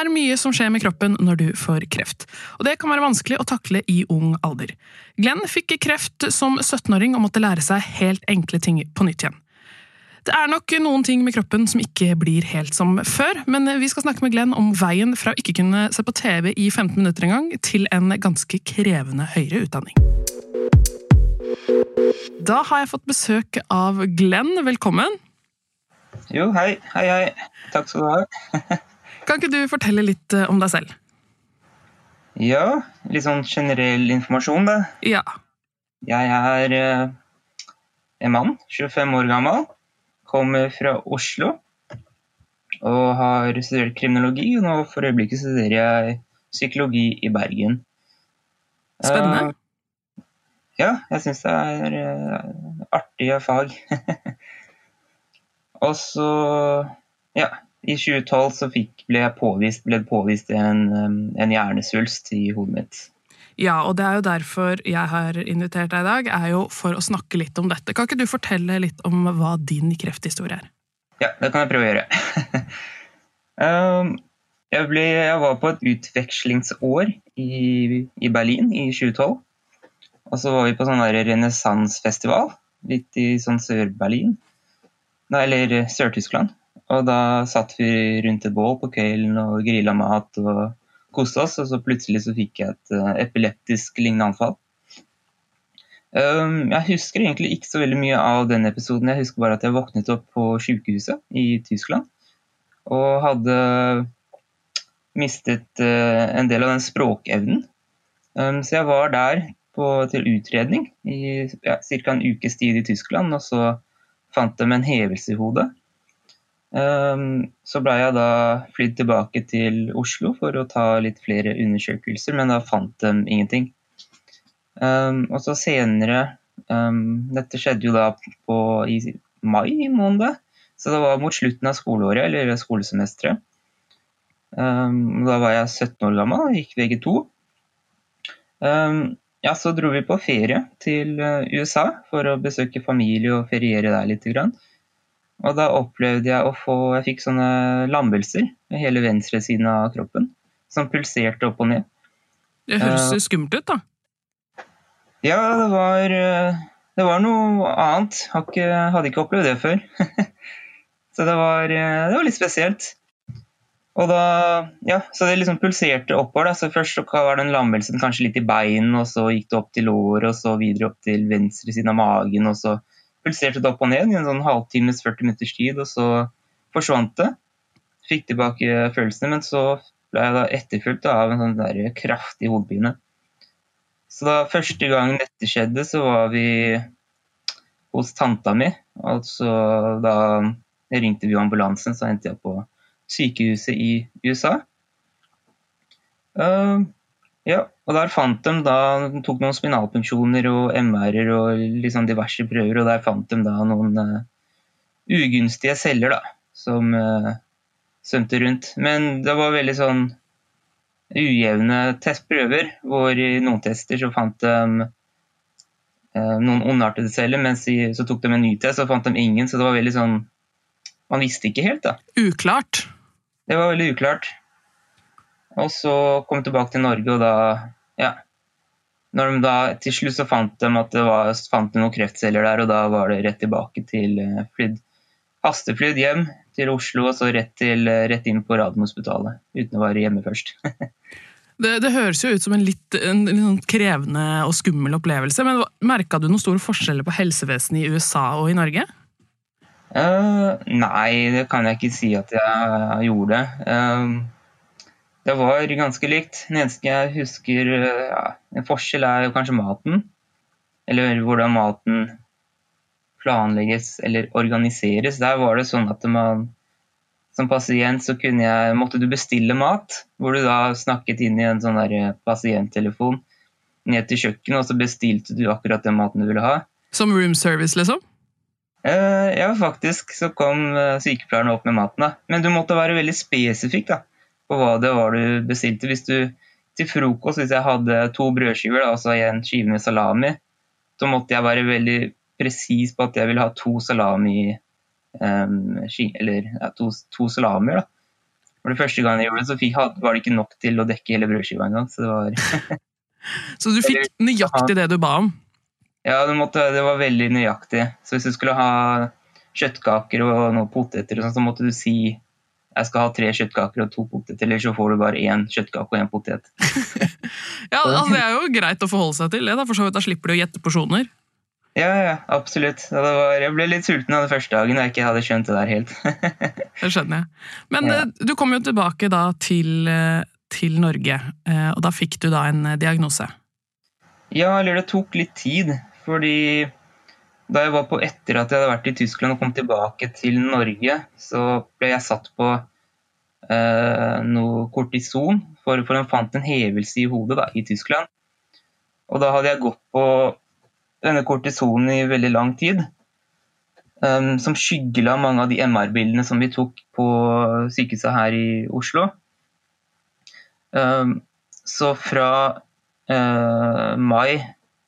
Er mye som skjer med kroppen når du får kreft, og det kan være vanskelig å takle i ung alder. Glenn fikk kreft som 17-åring og måtte lære seg helt enkle ting på nytt igjen. Det er nok noen ting med kroppen som ikke blir helt som før, men vi skal snakke med Glenn om veien fra å ikke kunne se på TV i 15 minutter engang, til en ganske krevende høyere utdanning. Da har jeg fått besøk av Glenn. Velkommen. Jo, hei. Hei, hei. Takk skal du ha. Kan ikke du fortelle litt eh, om deg selv? Ja, litt sånn generell informasjon, da. Ja. Jeg er eh, en mann, 25 år gammel. Kommer fra Oslo. Og har studert kriminologi, og nå for øyeblikket studerer jeg psykologi i Bergen. Spennende. Uh, ja, jeg syns det er uh, artige fag. og så ja, i 2012 så fikk, ble, jeg påvist, ble det påvist en, en, hjernesvulst i hodet mitt. Ja, og det er jo derfor jeg har invitert deg i dag, er jo for å snakke litt om dette. Kan ikke du fortelle litt om hva din krefthistorie er? Ja, det kan jeg prøve å gjøre. um, jeg, ble, jeg, var på et utvekslingsår i, i Berlin i 2012. Og så var vi på sånn renessansefestival litt i sånn Sør-Berlin. Eller Sør-Tyskland. Og da satt vi rundt et bål på kvelden og grilla mat og koste oss, og så plutselig så fikk jeg et uh, epileptisk lignende anfall. Um, jeg husker egentlig ikke så veldig mye av den episoden. Jeg husker bare at jeg våknet opp på sykehuset i Tyskland og hadde mistet uh, en del av den språkevnen. Um, så jeg var der på, til utredning i ja, en ukes tid i Tyskland, og så fant de en hevelse i hodet. Ehm, så ble jeg da flydd tilbake til Oslo for å ta litt flere undersøkelser, men da fant de ingenting. Ehm, og så senere ehm, Dette skjedde jo da på, i mai måned, så det var mot slutten av skoleåret, eller skolesemesteret. Da var jeg 17 år gammel og gikk VG2. Ja, så dro vi på ferie til eh, USA for å besøke familie og feriere der litt. Og da opplevde jeg å få Jeg fikk sånne lammelser med hele venstresiden av kroppen. Som pulserte opp og ned. Det høres uh, skummelt ut, da. Ja, det var, eh, det var noe annet. Ikke, hadde ikke opplevd det før. så det var, eh, det var, litt spesielt. Og da, ja, Så det liksom pulserte oppover. Da. Så Først så var den lammelsen kanskje litt i beinet, og så gikk det opp til låret, og så videre opp til venstre siden av magen. og så pulserte det opp og ned i en sånn halvtimes, 40 minutters tid, og så forsvant det. Fikk tilbake følelsene, men så ble jeg da etterfulgt av en sånn der kraftig hodepine. Så da første gang dette skjedde, så var vi hos tanta mi. Altså da ringte vi ambulansen, så endte jeg på sykehuset i USA. Uh, ja, og der fant de da, de tok noen spinalpunksjoner og MR-er og liksom diverse prøver, og der fant de da noen uh, ugunstige celler da, som uh, svømte rundt. Men det var veldig sånn ujevne testprøver, hvor i noen tester så fant de uh, noen ondartede celler, mens i, så tok de en ny test og fant de ingen, så det var veldig sånn Man visste ikke helt, da. Uklart? Det var veldig uklart. Og så kom jeg tilbake til Norge, og da Ja. Når de da til slutt så fant de at det var, fant de noen kreftceller der, og da var det rett tilbake til flyd, hasteflydd hjem til Oslo, og så rett, til, eh, rett inn på Radiumhospitalet. Uten å være hjemme først. det, det, høres jo ut som en litt, en, en sånn krevende og skummel opplevelse, men merka du noen store forskjeller på helsevesenet i USA og i Norge? Uh, nei, det kan jeg ikke si at jeg gjorde. Uh, det var ganske likt. Den eneste jeg husker ja, En forskjell er jo kanskje maten. Eller hvordan maten planlegges eller organiseres. Der var det sånn at man som pasient så kunne jeg, måtte du bestille mat, hvor du da snakket inn i en sånn der eh, pasienttelefon ned til kjøkkenet, og så bestilte du akkurat den maten du ville ha. Som room service, liksom? Eh, ja, faktisk så kom eh, sykepleierne opp med maten. da. Men du måtte være veldig spesifikk da, på hva det var du bestilte. Hvis du til frokost, hvis jeg hadde to brødskiver, og en skive med salami, så måtte jeg være veldig presis på at jeg ville ha to salami um, eller ja, to, to salamier. da. For det første gang jeg gjorde det, så fikk, var det ikke nok til å dekke hele brødskiva engang. Så var Så du fikk nøyaktig det du ba om? Ja, det, måtte, det, var veldig nøyaktig. Så hvis du skulle ha kjøttkaker og noen poteter, sånn, så måtte du si jeg skal ha tre kjøttkaker og to poteter, eller så får du bare én kjøttkake og én potet. ja, altså Det er jo greit å forholde seg til det, da, for så vidt da slipper du å gjette porsjoner. Ja, ja, absolutt. Var, jeg ble litt sulten av det første dagen da jeg ikke hadde skjønt det der helt. det skjønner jeg. Men ja. Eh, du kom jo tilbake da til, eh, til Norge, eh, og da fikk du da en diagnose? Ja, eller det tok litt tid. Fordi da jeg var på etter at jeg hadde vært i Tyskland og kom tilbake til Norge, så ble jeg satt på eh, noe kortison, for, for de fant en hevelse i hodet da, i Tyskland. Og da hadde jeg gått på denne kortisonen i veldig lang tid. Um, som skyggela mange av de MR-bildene som vi tok på sykehuset her i Oslo. Um, så fra uh, mai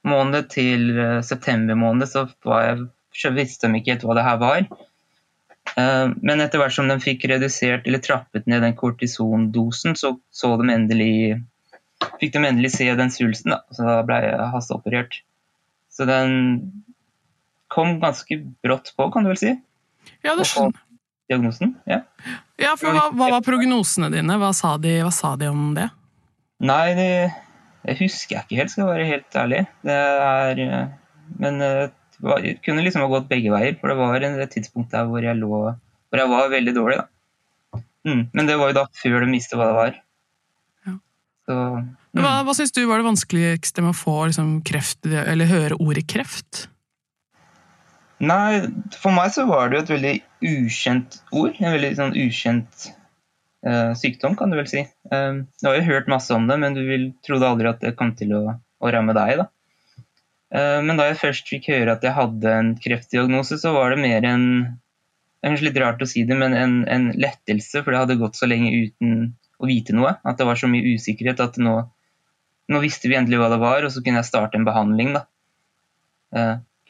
måned til eh, september måned så jeg, visste de ikke helt hva det her var. Eh, men etter hvert som de fikk redusert eller trappet ned den kortisondosen, så, så de endelig, fikk de endelig se den svulsten. Da. Så da ble jeg hasteoperert. Så den kom ganske brått på, kan du vel si. Ja, det skjønner Diagnosen, ja. ja for hva, hva, var prognosene dine? Hva sa, de, hva sa de om det? Nei, de det husker jeg ikke helt, skal jeg være helt ærlig. Det er, eh, men eh, det kunne liksom ha gått begge veier. For det var et tidspunkt der hvor jeg lå hvor jeg var veldig dårlig. da. Mm, men det var jo da før de visste hva det var. Ja. Så, mm. Hva, hva syns du var det vanskeligste med å få liksom, kreft, eller høre ordet kreft? Nei, for meg så var det jo et veldig ukjent ord. En veldig sånn ukjent sykdom, kan du vel si. Eh, du har jo hørt masse om det, men du vil, trodde aldri at det kom til å, å ramme deg. da. Eh, men da jeg først fikk høre at jeg hadde en kreftdiagnose, så var det mer en det er kanskje litt rart å si det, men en, en lettelse, for det hadde gått så lenge uten å vite noe. At det var så mye usikkerhet at nå, nå visste vi endelig hva det var, og så kunne jeg starte en behandling. da.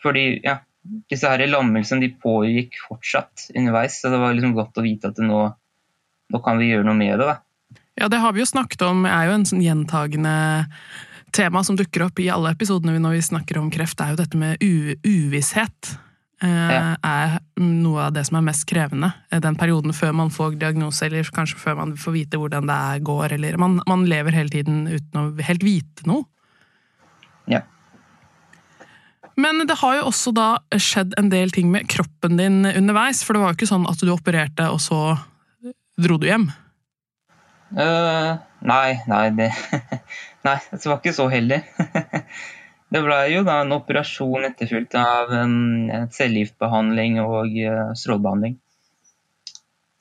Fordi ja, disse her lammelsene de pågikk fortsatt underveis, så det var liksom godt å vite at det nå nå kan vi gjøre noe med det. da. Ja, det har vi jo snakket om, er jo en sånn gjentagende tema som dukker opp i alle episodene når vi snakker om kreft, er jo dette med uvisshet. Eh, ja. er noe av det som er mest krevende. Eh, den perioden før man får diagnose, eller kanskje før man får vite hvordan det går. Eller man, man lever hele tiden uten å helt vite noe. Ja. Men det har jo også da skjedd en del ting med kroppen din underveis. For det var jo ikke sånn at du opererte, og så Dro du hjem? Uh, nei, nei det, nei, det var ikke så heldig. det ble jo da en operasjon etterfulgt av en cellegiftbehandling og uh, strålebehandling.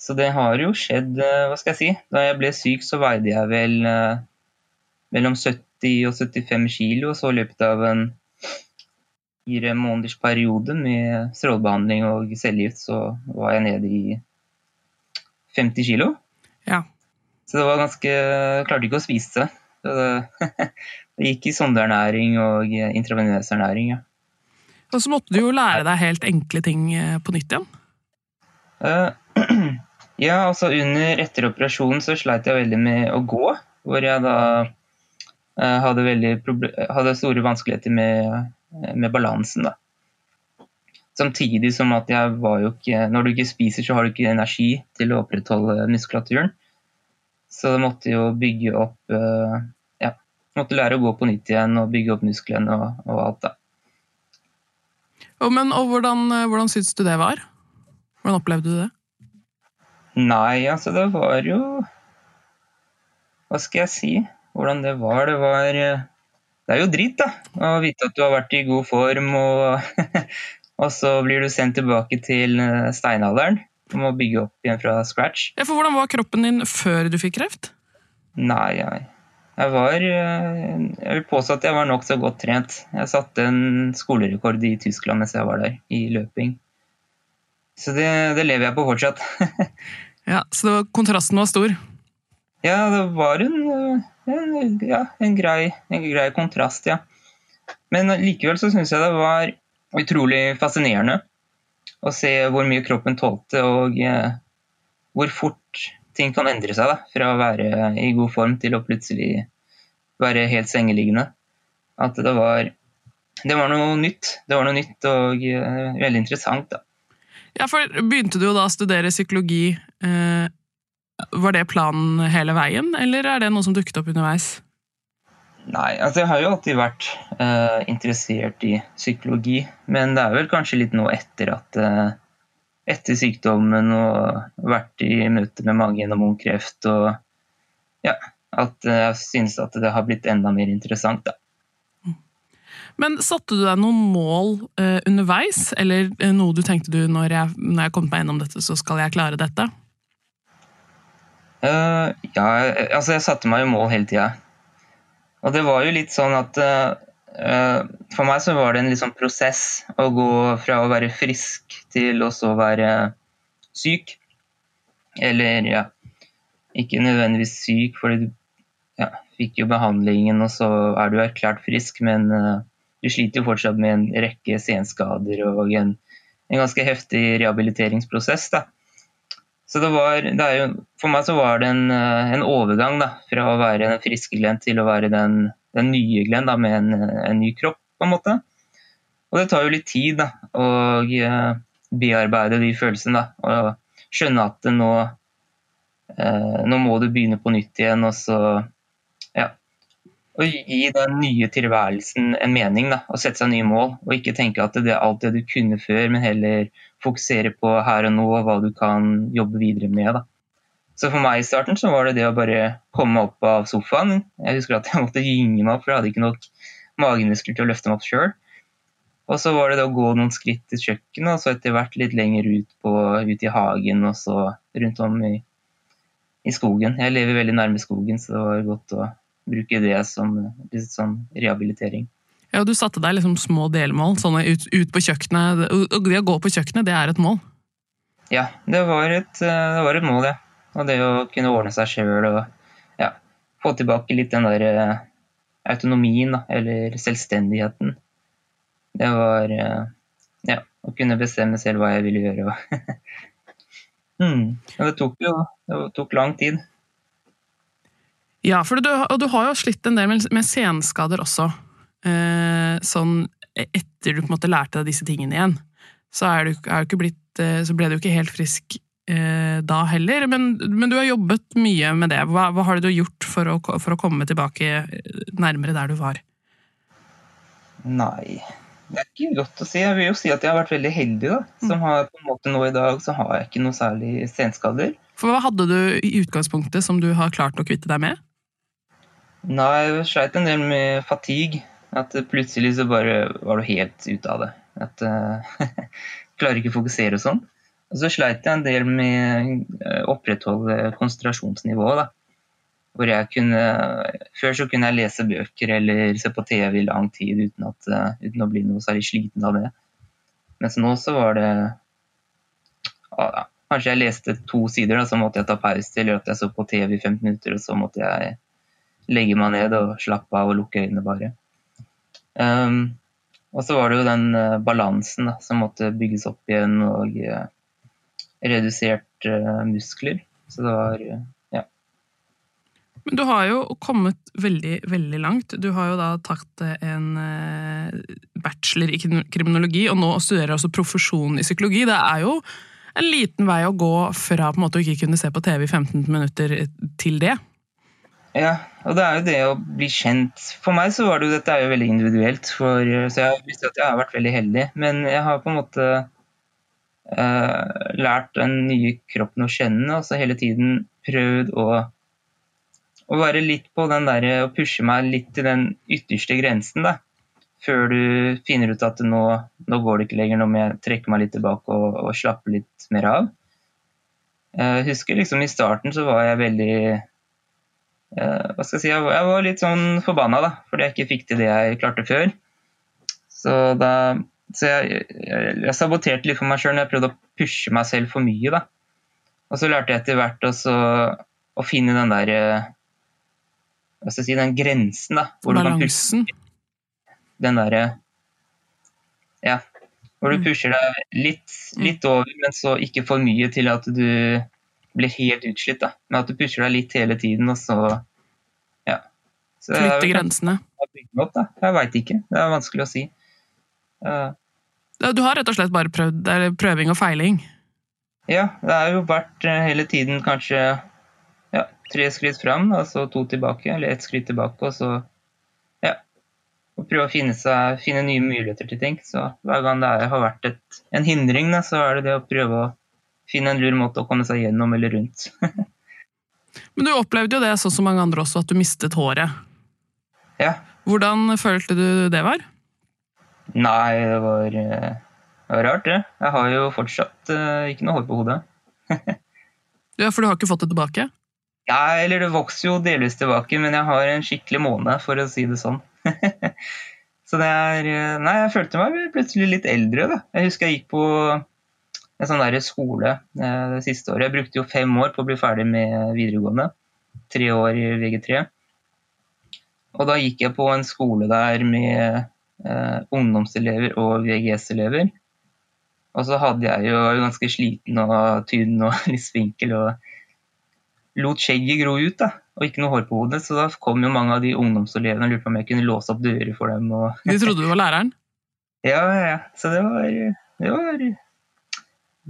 Så det har jo skjedd, uh, hva skal jeg si. Da jeg ble syk, så veide jeg vel mellom 70 og 75 kilo, og så i løpet av en fire måneders periode med strålebehandling og cellegift, så var jeg nede i 50 kilo. Ja. Så det var ganske Klarte ikke å spise. Det, det gikk i sondeernæring og intravenøs ernæring. Ja. Og så måtte du jo lære deg helt enkle ting eh, på nytt igjen? Uh, ja, altså under etter operasjonen så sleit jeg veldig med å gå. Hvor jeg da uh, hadde, hadde, store vanskeligheter med, med balansen. da. Samtidig som at jeg var jo ikke Når du ikke spiser, så har du ikke energi til å opprettholde muskulaturen. Så jeg måtte jo bygge opp eh, Ja, måtte lære å gå på nytt igjen og bygge opp musklene og, og alt, da. Og, men, og hvordan, eh, hvordan syns du det var? Hvordan opplevde du det? Nei, altså, det var jo Hva skal jeg si? Hvordan det var? Det var eh, Det er jo dritt, da. Å vite at du har vært i god form og Og så blir du sendt tilbake til eh, steinalderen. Du må bygge opp igjen fra scratch. Ja, for Hvordan var kroppen din før du fikk kreft? Nei, jeg, jeg var eh, Jeg vil påstå at jeg var nokså godt trent. Jeg satte en skolerekord i Tyskland mens jeg var der, i løping. Så det, det lever jeg på fortsatt. ja, Så det var, kontrasten var stor? Ja, det var en, en, ja, en, grei, en grei kontrast, ja. Men likevel så syns jeg det var utrolig fascinerende å se hvor mye kroppen tålte, og eh, hvor fort ting kan endre seg da, fra å være i god form til å plutselig være helt sengeliggende. At det var, det var noe nytt. Det var noe nytt og eh, veldig interessant. da. Ja, for Begynte du da å studere psykologi. Eh, var det planen hele veien, eller er det noe som dukket opp underveis? Nei, altså jeg har jo alltid vært uh, interessert i psykologi. Men det er vel kanskje litt nå etter at uh, etter sykdommen og vært i møte med mange gjennom ung kreft og ja, at jeg synes at det har blitt enda mer interessant, da. Men satte du deg noen mål uh, underveis, eller noe du tenkte du når jeg, når jeg kom meg gjennom dette, så skal jeg klare dette? Ja, altså jeg satte meg jo mål hele tida. Og det var jo litt sånn at uh, For meg så var det en liksom prosess å gå fra å være frisk til å være syk. Eller ja, ikke nødvendigvis syk, fordi du ja, fikk jo behandlingen, og så er du erklært frisk, men uh, du sliter jo fortsatt med en rekke senskader og en, en ganske heftig rehabiliteringsprosess. da. Så det var, det jo, For meg så var det en, eh, en overgang da, fra å være den friske Glenn til å være den, den nye Glenn da, med en, en, ny kropp. på en måte. Og det tar jo litt tid da, å uh, bearbeide de følelsene. da, Og skjønne at nå, eh, nå må du begynne på nytt igjen. og så å gi den nye tilværelsen en mening da, og sette seg nye mål. Og ikke tenke at det er alt det du kunne før, men heller fokusere på her og nå og hva du kan jobbe videre med. da. Så for meg i starten så var det det å bare komme opp av sofaen. Jeg husker at jeg måtte gynge meg opp, for jeg hadde ikke nok magemuskler til å løfte meg opp sjøl. Og så var det det å gå noen skritt til kjøkkenet, og så etter hvert litt lenger ut, på, ut i hagen og så rundt om i, i skogen. Jeg lever veldig nærme skogen, så det var godt å bruke det som litt sånn rehabilitering. Ja, Du satte deg liksom små delmål, sånne ut, ut, på kjøkkenet. Og det å gå på kjøkkenet, det er et mål? Ja, det var et, det var et mål, ja. Og det å kunne ordne seg sjøl og ja, få tilbake litt den der eh, autonomien, da, eller selvstendigheten. Det var eh, ja, å kunne bestemme selv hva jeg ville gjøre. mm. Men det tok jo det tok lang tid. Ja, for du, og du har jo slitt en del med, med senskader også. Eh, sånn etter du på en måte lærte deg disse tingene igjen, så, er du, er du blitt, eh, så ble du ikke helt frisk eh, da heller. Men, men, du har jobbet mye med det. Hva, hva har du gjort for å, for å, komme tilbake nærmere der du var? Nei, det er ikke godt å si. Jeg vil jo si at jeg har vært veldig heldig. da, som mm. har på en måte Nå i dag så har jeg ikke noe særlig senskader. For Hva hadde du i utgangspunktet som du har klart å kvitte deg med? Nei, jeg sleit en del med fatigue. At plutselig så bare var du helt ute av det. At uh, Klarer ikke å fokusere og sånn. Og så sleit jeg en del med å uh, opprettholde konsentrasjonsnivået. da. Hvor jeg kunne Før så kunne jeg lese bøker eller se på TV i lang tid uten, at, uh, uten å bli noe særlig sliten av det. Mens nå så var det uh, Kanskje jeg leste to sider, da, så måtte jeg ta pause, eller at jeg så på TV i 15 minutter, og så måtte jeg legge meg ned og slappe av og lukke øynene bare. Um, og så var det jo den uh, balansen da, som måtte bygges opp igjen, og uh, redusert uh, muskler. Så det var ja. Men du har jo kommet veldig, veldig langt. Du har jo da tatt en bachelor i kriminologi, og nå studerer også profesjon i psykologi. Det er jo en liten vei å gå fra på en måte å ikke kunne se på TV i 15 minutter til det. Ja, og det er jo det å bli kjent. For meg så var det jo dette er jo veldig individuelt. For, så jeg visste at jeg har vært veldig heldig. Men jeg har på en måte uh, lært den nye kroppen å kjenne, og så hele tiden prøvd å, å være litt på den der, å pushe meg litt til den ytterste grensen. da. Før du finner ut at nå, nå går det ikke lenger, nå må jeg trekke meg litt tilbake og, og slappe litt mer av. Jeg husker liksom i starten så var jeg veldig eh, Hva skal jeg si, jeg var, jeg var litt sånn forbanna da, fordi jeg ikke fikk til det jeg klarte før. Så, da, så jeg, jeg, jeg saboterte litt for meg sjøl når jeg prøvde å pushe meg selv for mye. da. Og så lærte jeg etter hvert også å finne den der eh, Hva skal jeg si, den grensen, da. Hvor du kan pushe den derre Ja. Hvor du Mm. pusher deg litt, litt over, men så ikke for mye til at du blir helt utslitt. da. Men at du pusher deg litt hele tiden, og så Ja. Så Flytte grensene. opp, da. Jeg veit ikke. Det er vanskelig å si. Uh, Du har rett og slett bare prøvd, prøving og feiling. Ja, det har jo vært eh, hele tiden kanskje ja, tre skritt fram, og så to tilbake, eller ett skritt tilbake, og så ja. Og prøve å finne, seg, finne nye muligheter til ting. Så hver gang det har vært et, en hindring, da, så er det det å prøve å finne en lur måte å komme seg gjennom eller rundt. Men du opplevde jo det sånn som mange andre også, at du mistet håret. ja. Hvordan følte du det var? Nei, det var, eh, det var rart, det. Jeg har jo fortsatt eh, ikke noe hår på hodet. Ja, For du har ikke fått det tilbake? Nei, eller det vokser jo delvis tilbake, men jeg har en skikkelig måned, for å si det sånn. så det er eh, Nei, jeg følte meg plutselig litt eldre, da. Jeg husker jeg gikk på en sånn der skole eh, det siste året. Jeg brukte jo fem år på å bli ferdig med videregående. Tre år i VG3. Og da gikk jeg på en skole der med eh, ungdomselever og VGS-elever. Og så hadde jeg jo var ganske sliten og tynn og litt spinkel og lot skjegget gro ut, da, og ikke noe hår på hodet. Så da kom jo mange av de ungdomselevene og lurte på om jeg kunne låse opp dører for dem. Og... De trodde du var læreren? Ja, ja, ja. Så det var, det var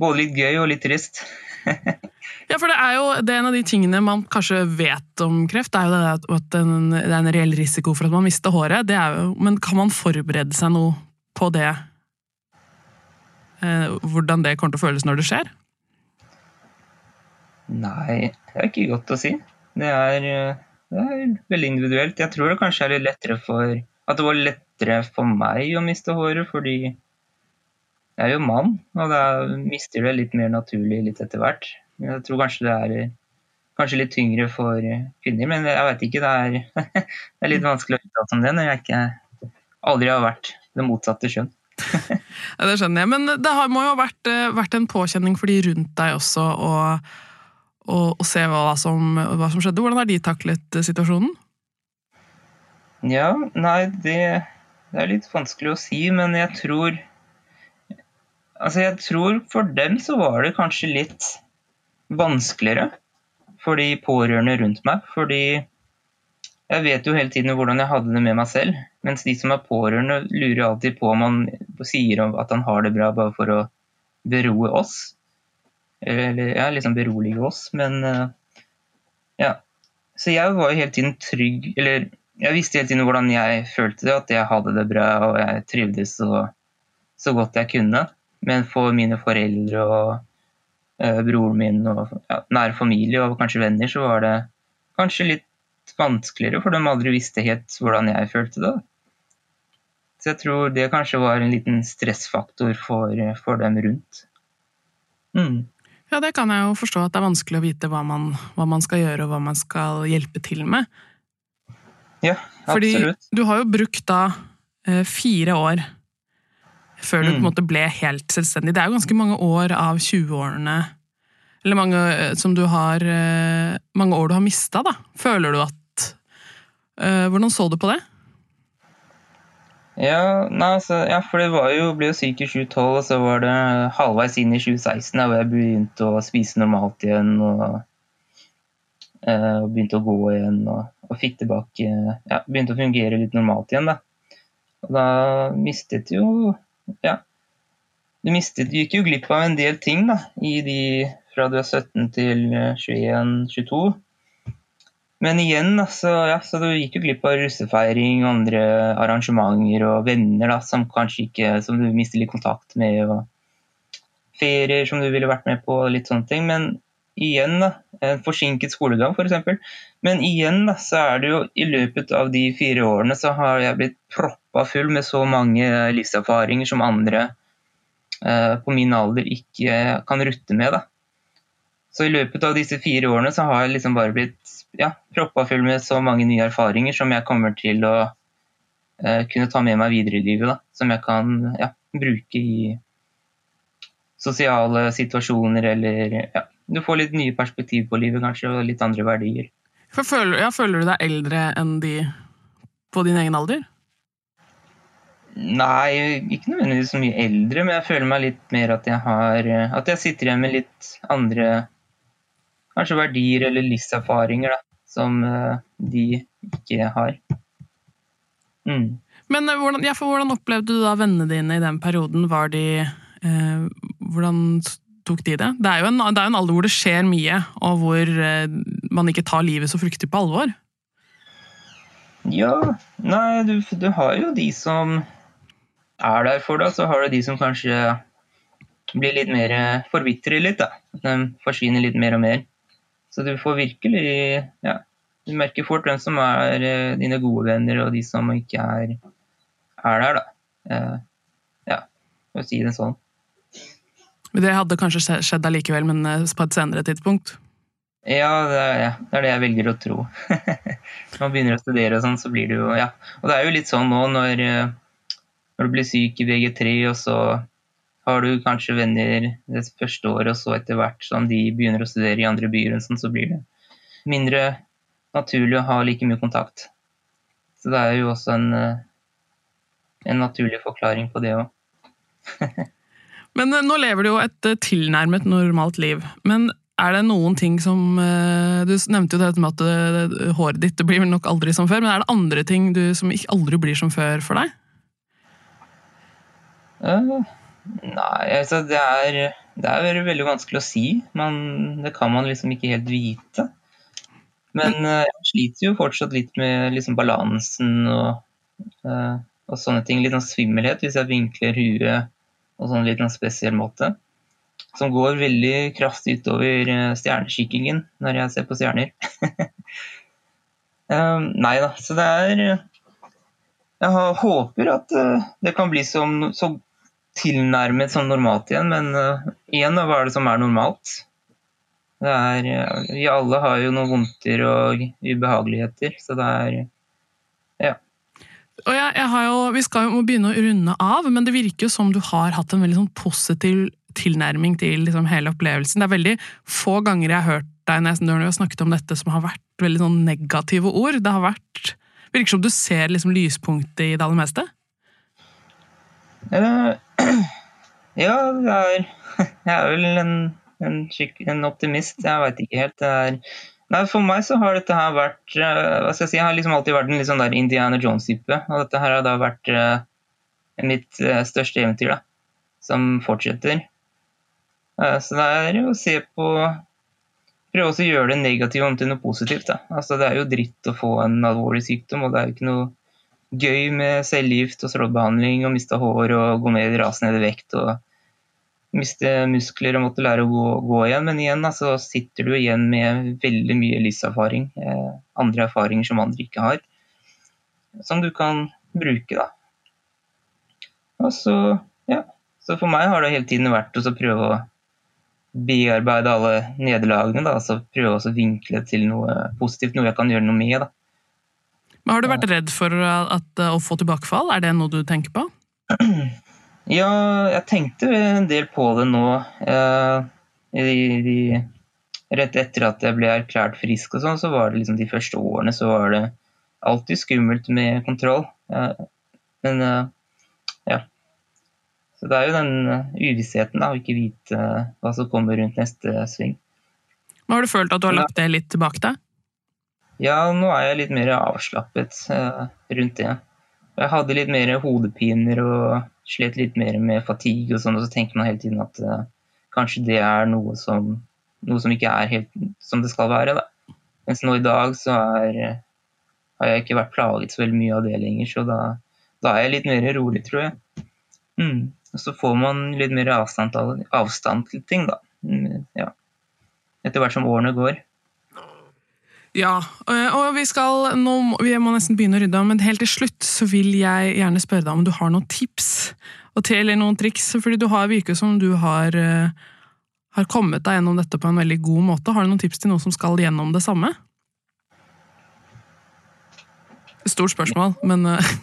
både litt gøy og litt trist. Ja, for det er jo det er en av de tingene man kanskje vet om kreft, det er jo det at- den, det er en reell risiko for at man mister håret. Det jo, men kan man forberede seg noe på det? Eh, hvordan det kommer til å føles når det skjer? Nei, det er ikke godt å si. Det er, eh, det er veldig individuelt. Jeg tror det kanskje er litt lettere for At det var lettere for meg å miste håret, fordi jeg er jo mann, og da mister det litt mer naturlig litt etter hvert. Jeg tror kanskje det er kanskje litt tyngre for kvinner, men jeg vet ikke. Det er, det er litt vanskelig å uttale seg om det når jeg ikke aldri har vært det motsatte kjønn. Ja, det skjønner jeg, men det har, må jo ha vært, eh, vært en påkjenning for de rundt deg også, å og, og, og se hva som, hva som skjedde. Hvordan har de taklet situasjonen? Ja, nei, det, det er litt vanskelig å si, men jeg tror Altså, jeg tror for dem så var det kanskje litt vanskeligere for de pårørende rundt meg. Fordi jeg vet jo hele tiden hvordan jeg hadde det med meg selv. Mens de som er pårørende, lurer alltid på om han sier at han har det bra bare for å beroe oss. Eller ja, liksom berolige oss. Men eh, ja. Så jeg var jo hele tiden trygg Eller jeg visste hele tiden hvordan jeg følte det, at jeg hadde det bra og jeg trivdes så, så godt jeg kunne. Men for mine foreldre og eh, broren min og ja, nære familie og kanskje venner, så var det kanskje litt vanskeligere, for de aldri visste helt hvordan jeg følte det. Så jeg tror det kanskje var en liten stressfaktor for, for dem rundt. Mm. Ja, det kan jeg jo forstå at det er vanskelig å vite hva man, hva man skal gjøre og hva man skal hjelpe til med. Ja, absolutt. Fordi du har jo brukt da eh, fire år før du på en Mm. måte ble helt selvstendig. Det er jo ganske mange år av 20-årene Eller mange eh, som du har eh, Mange år du har mista, da. Føler du at øh, Hvordan så du på det? Ja, nei, altså, ja, for det var jo, ble jo syk i 2012, og så var det halvveis inn i 2016 da, hvor jeg begynte å spise normalt igjen. Og, og begynte å gå igjen og, og fikk tilbake Ja, begynte å fungere litt normalt igjen, da. Og da mistet jo Ja. Du mistet, du gikk jo glipp av en del ting da, i de fra du er 17 til 21-22. Men igjen, da, så, ja, så du gikk jo glipp av russefeiring og andre arrangementer og venner da, som kanskje ikke, som du mister litt kontakt med, og ferier som du ville vært med på, og litt sånne ting. Men igjen, da, en forsinket skolegang f.eks. Men igjen da, så er det jo i løpet av de fire årene så har jeg blitt proppa full med så mange livserfaringer som andre eh, på min alder ikke kan rutte med. da. Så i løpet av disse fire årene så har jeg liksom bare blitt ja, proppa full med så mange nye erfaringer som jeg kommer til å eh, kunne ta med meg videre i livet. Da. Som jeg kan ja, bruke i sosiale situasjoner eller ja, Du får litt nye perspektiv på livet kanskje, og litt andre verdier. Føler, ja, føler du deg eldre enn de på din egen alder? Nei, ikke nødvendigvis så mye eldre, men jeg føler meg litt mer at jeg har At jeg sitter igjen med litt andre kanskje verdier eller livserfaringer da, som uh, de ikke har. Mm. Men uh, hvordan, ja, hvordan, opplevde du da vennene dine i den perioden? Var de eh, Hvordan tok de det? Det er jo en, er en alder hvor det skjer mye, og hvor man ikke tar livet så fryktelig på alvor. Ja, nei, du, du har jo de som er der for deg, så har du de som kanskje blir litt mer forvitrer litt. da. De forsvinner litt mer og mer. Så du får virkelig ja, Du merker fort hvem som er eh, dine gode venner, og de som ikke er, er der, da. Eh, ja, for å si det sånn. Det hadde kanskje skjedd allikevel, men eh, på et senere tidspunkt? Ja, det er, ja, det er det jeg velger å tro. når man begynner å studere og sånn, så blir det jo Ja. Og det er jo litt sånn nå når når du blir syk i VG3, og så har du kanskje venner det første året, og så etter hvert som de begynner å studere i andre byer, og sånn, så blir det mindre naturlig å ha like mye kontakt. Så det er jo også en, eh, en naturlig forklaring på det òg. Men eh, nå lever du jo et eh, tilnærmet normalt liv. Men er det noen ting som Du nevnte jo dette med at håret ditt blir nok aldri som før, men er det andre ting du, som aldri blir som før for deg? Uh, nei, altså det er, det er veldig vanskelig å si. Man, det kan man liksom ikke helt vite. Men uh, jeg sliter jo fortsatt litt med liksom balansen og, uh, og, sånne ting. Litt sånn svimmelhet hvis jeg vinkler huet på sånn litt sånn spesiell måte. Som går veldig kraftig utover stjernekikkingen når jeg ser på stjerner. nei da, så det er Jeg håper at det kan bli som, så tilnærmet som normalt igjen. Men uh, igjen, hva er det som er normalt? Det er, vi alle har jo noen vondter og ubehageligheter, så det er ja. Og jeg, jeg har jo, Vi skal jo begynne å runde av, men det virker jo som du har hatt en veldig sånn positiv tilnærming til liksom hele opplevelsen. Det er veldig få ganger jeg har hørt deg når du har snakket om dette som har vært veldig sånn negative ord. Det har vært, virker som du ser liksom lyspunktet i det aller meste. Uh, ja, det er Jeg er vel en, en, en optimist. Jeg veit ikke helt. Det Er, nei, for meg så har dette her vært uh, Hva skal jeg si, jeg har liksom alltid vært en litt sånn der Indiana Jones-type. Og dette her har da vært mitt største eventyr, da. Som fortsetter. så det er å se på Prøve å gjøre det negative om til noe positivt. Da. Altså, det er jo dritt å få en alvorlig sykdom, og det er jo ikke noe gøy med cellegift og strålebehandling og miste hår og gå ned rasende i vekt og miste muskler og måtte lære å gå, gå igjen. Men igjen så altså, sitter du igjen med veldig mye livserfaring. Eh, andre erfaringer som andre ikke har. Som du kan bruke, da. Og så, ja. Så for meg har det hele tiden vært å prøve å bearbeide alle nederlagene. Da, altså prøve å vinkle til noe positivt, noe jeg kan gjøre noe med. da. Men Har du vært redd for at, å få tilbakefall? Er det noe du tenker på? Ja, jeg tenkte en del på det nå. Eh, i, i, rett etter at jeg ble erklært frisk og sånn, så var det liksom de første årene så var det alltid skummelt med kontroll. Eh, men eh, ja. Så det er jo den uvissheten av ikke vite hva som kommer rundt neste sving. Men Har du følt at du har lagt det litt tilbake deg? Ja, nå er jeg litt mer avslappet uh, rundt det. Jeg hadde litt mer hodepiner og slet litt mer med fatigue og sånn, og så tenker man hele tiden at uh, kanskje det er noe som, noe som ikke er helt som det skal være. Da. Mens nå i dag så er, har jeg ikke vært plaget så veldig mye av det lenger, så da, da er jeg litt mer rolig, tror jeg. Mm. Og så får man litt mer avstand avstand til ting, da. Mm, ja. Etter hvert som årene går. Ja, eh, og vi skal nå, Vi må nesten begynne å rydde men helt til slutt så vil jeg gjerne spørre deg om du har noen tips til, eller noen triks. fordi du har virker som du har, eh, har kommet deg gjennom dette på en veldig god måte. Har du noen tips til noen som skal gjennom det samme? Stort spørsmål, men uh...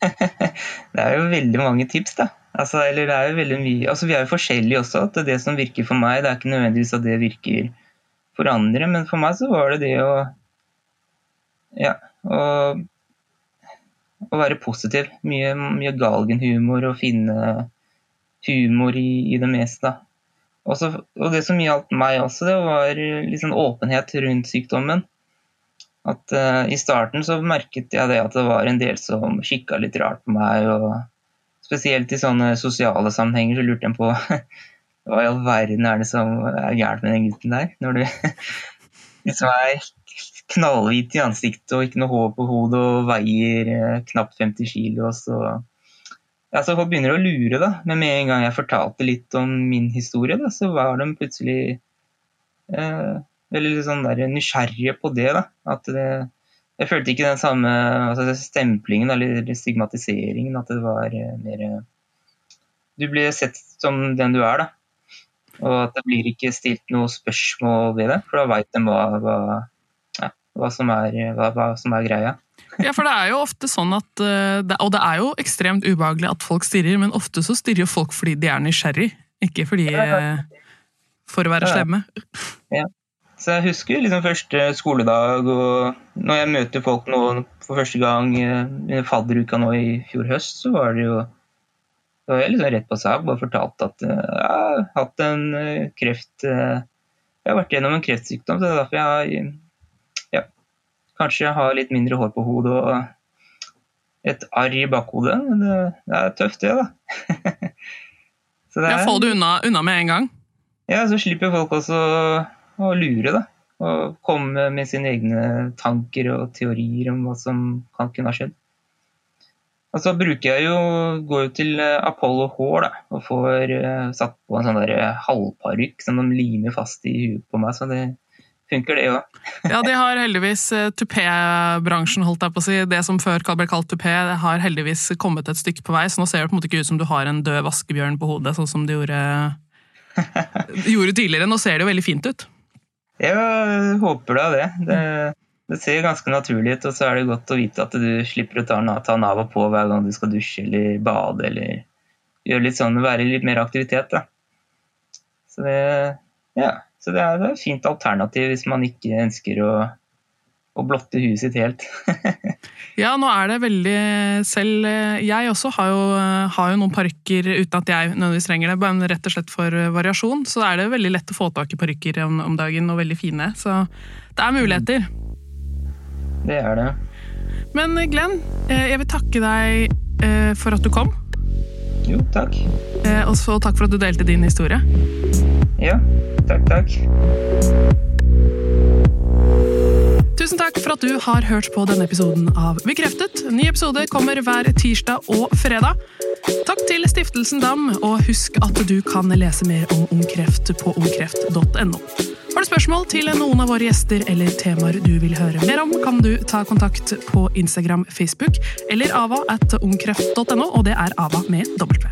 Det er jo veldig mange tips, da. Altså, eller det er jo veldig mye Altså, vi er jo forskjellige også. At det som virker for meg, det er ikke nødvendigvis at det virker for andre. Men for meg så var det det å Ja, å, å være positiv. Mye, mye galgenhumor og finne humor i, i det meste. Også, og det som hjalp meg også, det var sånn åpenhet rundt sykdommen. At uh, I starten så merket jeg det at det var en del som kikka litt rart på meg. og Spesielt i sånne sosiale sammenhenger så lurte jeg på hva i all verden er det som er gærent med den gutten der? Når du liksom er knallhvit i ansiktet og ikke noe hår på hodet og veier uh, knapt 50 kilo. Så, ja, så folk begynner å lure, da. Men med en gang jeg fortalte litt om min historie, da, så var de plutselig eh, veldig sånn der nysgjerrige på det. da, at det, Jeg følte ikke den samme altså stemplingen eller stigmatiseringen. At det var eh, mer Du blir sett som den du er, da. Og at det blir ikke stilt noe spørsmål ved det, for da veit de hva, hva, ja, hva, som er, hva, hva, som er, greia. ja, for det er jo ofte sånn at eh, Og det er jo ekstremt ubehagelig at folk stirrer, men ofte så stirrer folk fordi de er nysgjerrig, ikke fordi eh, for å være slemme. Ja. Så jeg husker liksom første skoledag, og når jeg møter folk nå for første gang eh, under fadderuka nå i fjor høst, så var det jo var jeg liksom rett på sak. Bare fortalt at eh, jeg har hatt en eh, kreft Jeg har vært gjennom en kreftsykdom, så det er derfor jeg ja, kanskje har litt mindre hår på hodet og et arr i bakhodet. Men det, det er tøft, det, da. så det er, Får du unna, unna med en gang? Ja, så slipper folk også å lure. da, Og komme med sine egne tanker og teorier om hva som kan kunne ha skjedd. Og så bruker jeg jo, går jo til eh, Apollo Hår da, og får uh, satt på en sånn eh, halvparykk som de limer fast i huet på meg. så det funker det òg. ja, de har heldigvis tupébransjen, holdt jeg på å si. Det som før ble kalt tupé, har heldigvis kommet et stykke på vei, så nå ser det på en måte ikke ut som du har en død vaskebjørn på hodet, sånn som du gjorde, gjorde tidligere. Nå ser det jo veldig fint ut. Jeg håper da det. det. Det. ser ganske naturlig ut, og så er det godt å vite at du slipper å ta, ta Nava på hver gang du skal dusje eller bade eller gjøre litt sånn, være litt mer aktivitet. da. Så det, ja, så det er, et fint alternativ hvis man ikke ønsker å å blotte huet sitt helt. ja, nå er det veldig Selv jeg også har jo, har jo noen parykker uten at jeg nødvendigvis trenger det, men rett og slett for variasjon. Så er det veldig lett å få tak i parykker om, om, dagen, og veldig fine. Så det er muligheter. Det er det. Men Glenn, eh, jeg vil takke deg eh, for at du kom. Jo, takk. Eh, og så takk for at du delte din historie. Ja, takk, takk. Tusen takk for at du har hørt på denne episoden av Bekreftet. Ny episode kommer hver tirsdag og fredag. Takk til Stiftelsen Dam, og husk at du kan lese mer om ungkreft på ungkreft.no. Har du spørsmål til noen av våre gjester eller temaer du vil høre mer om, kan du ta kontakt på Instagram, Facebook eller ava at ungkraft.no, og det er ava med W.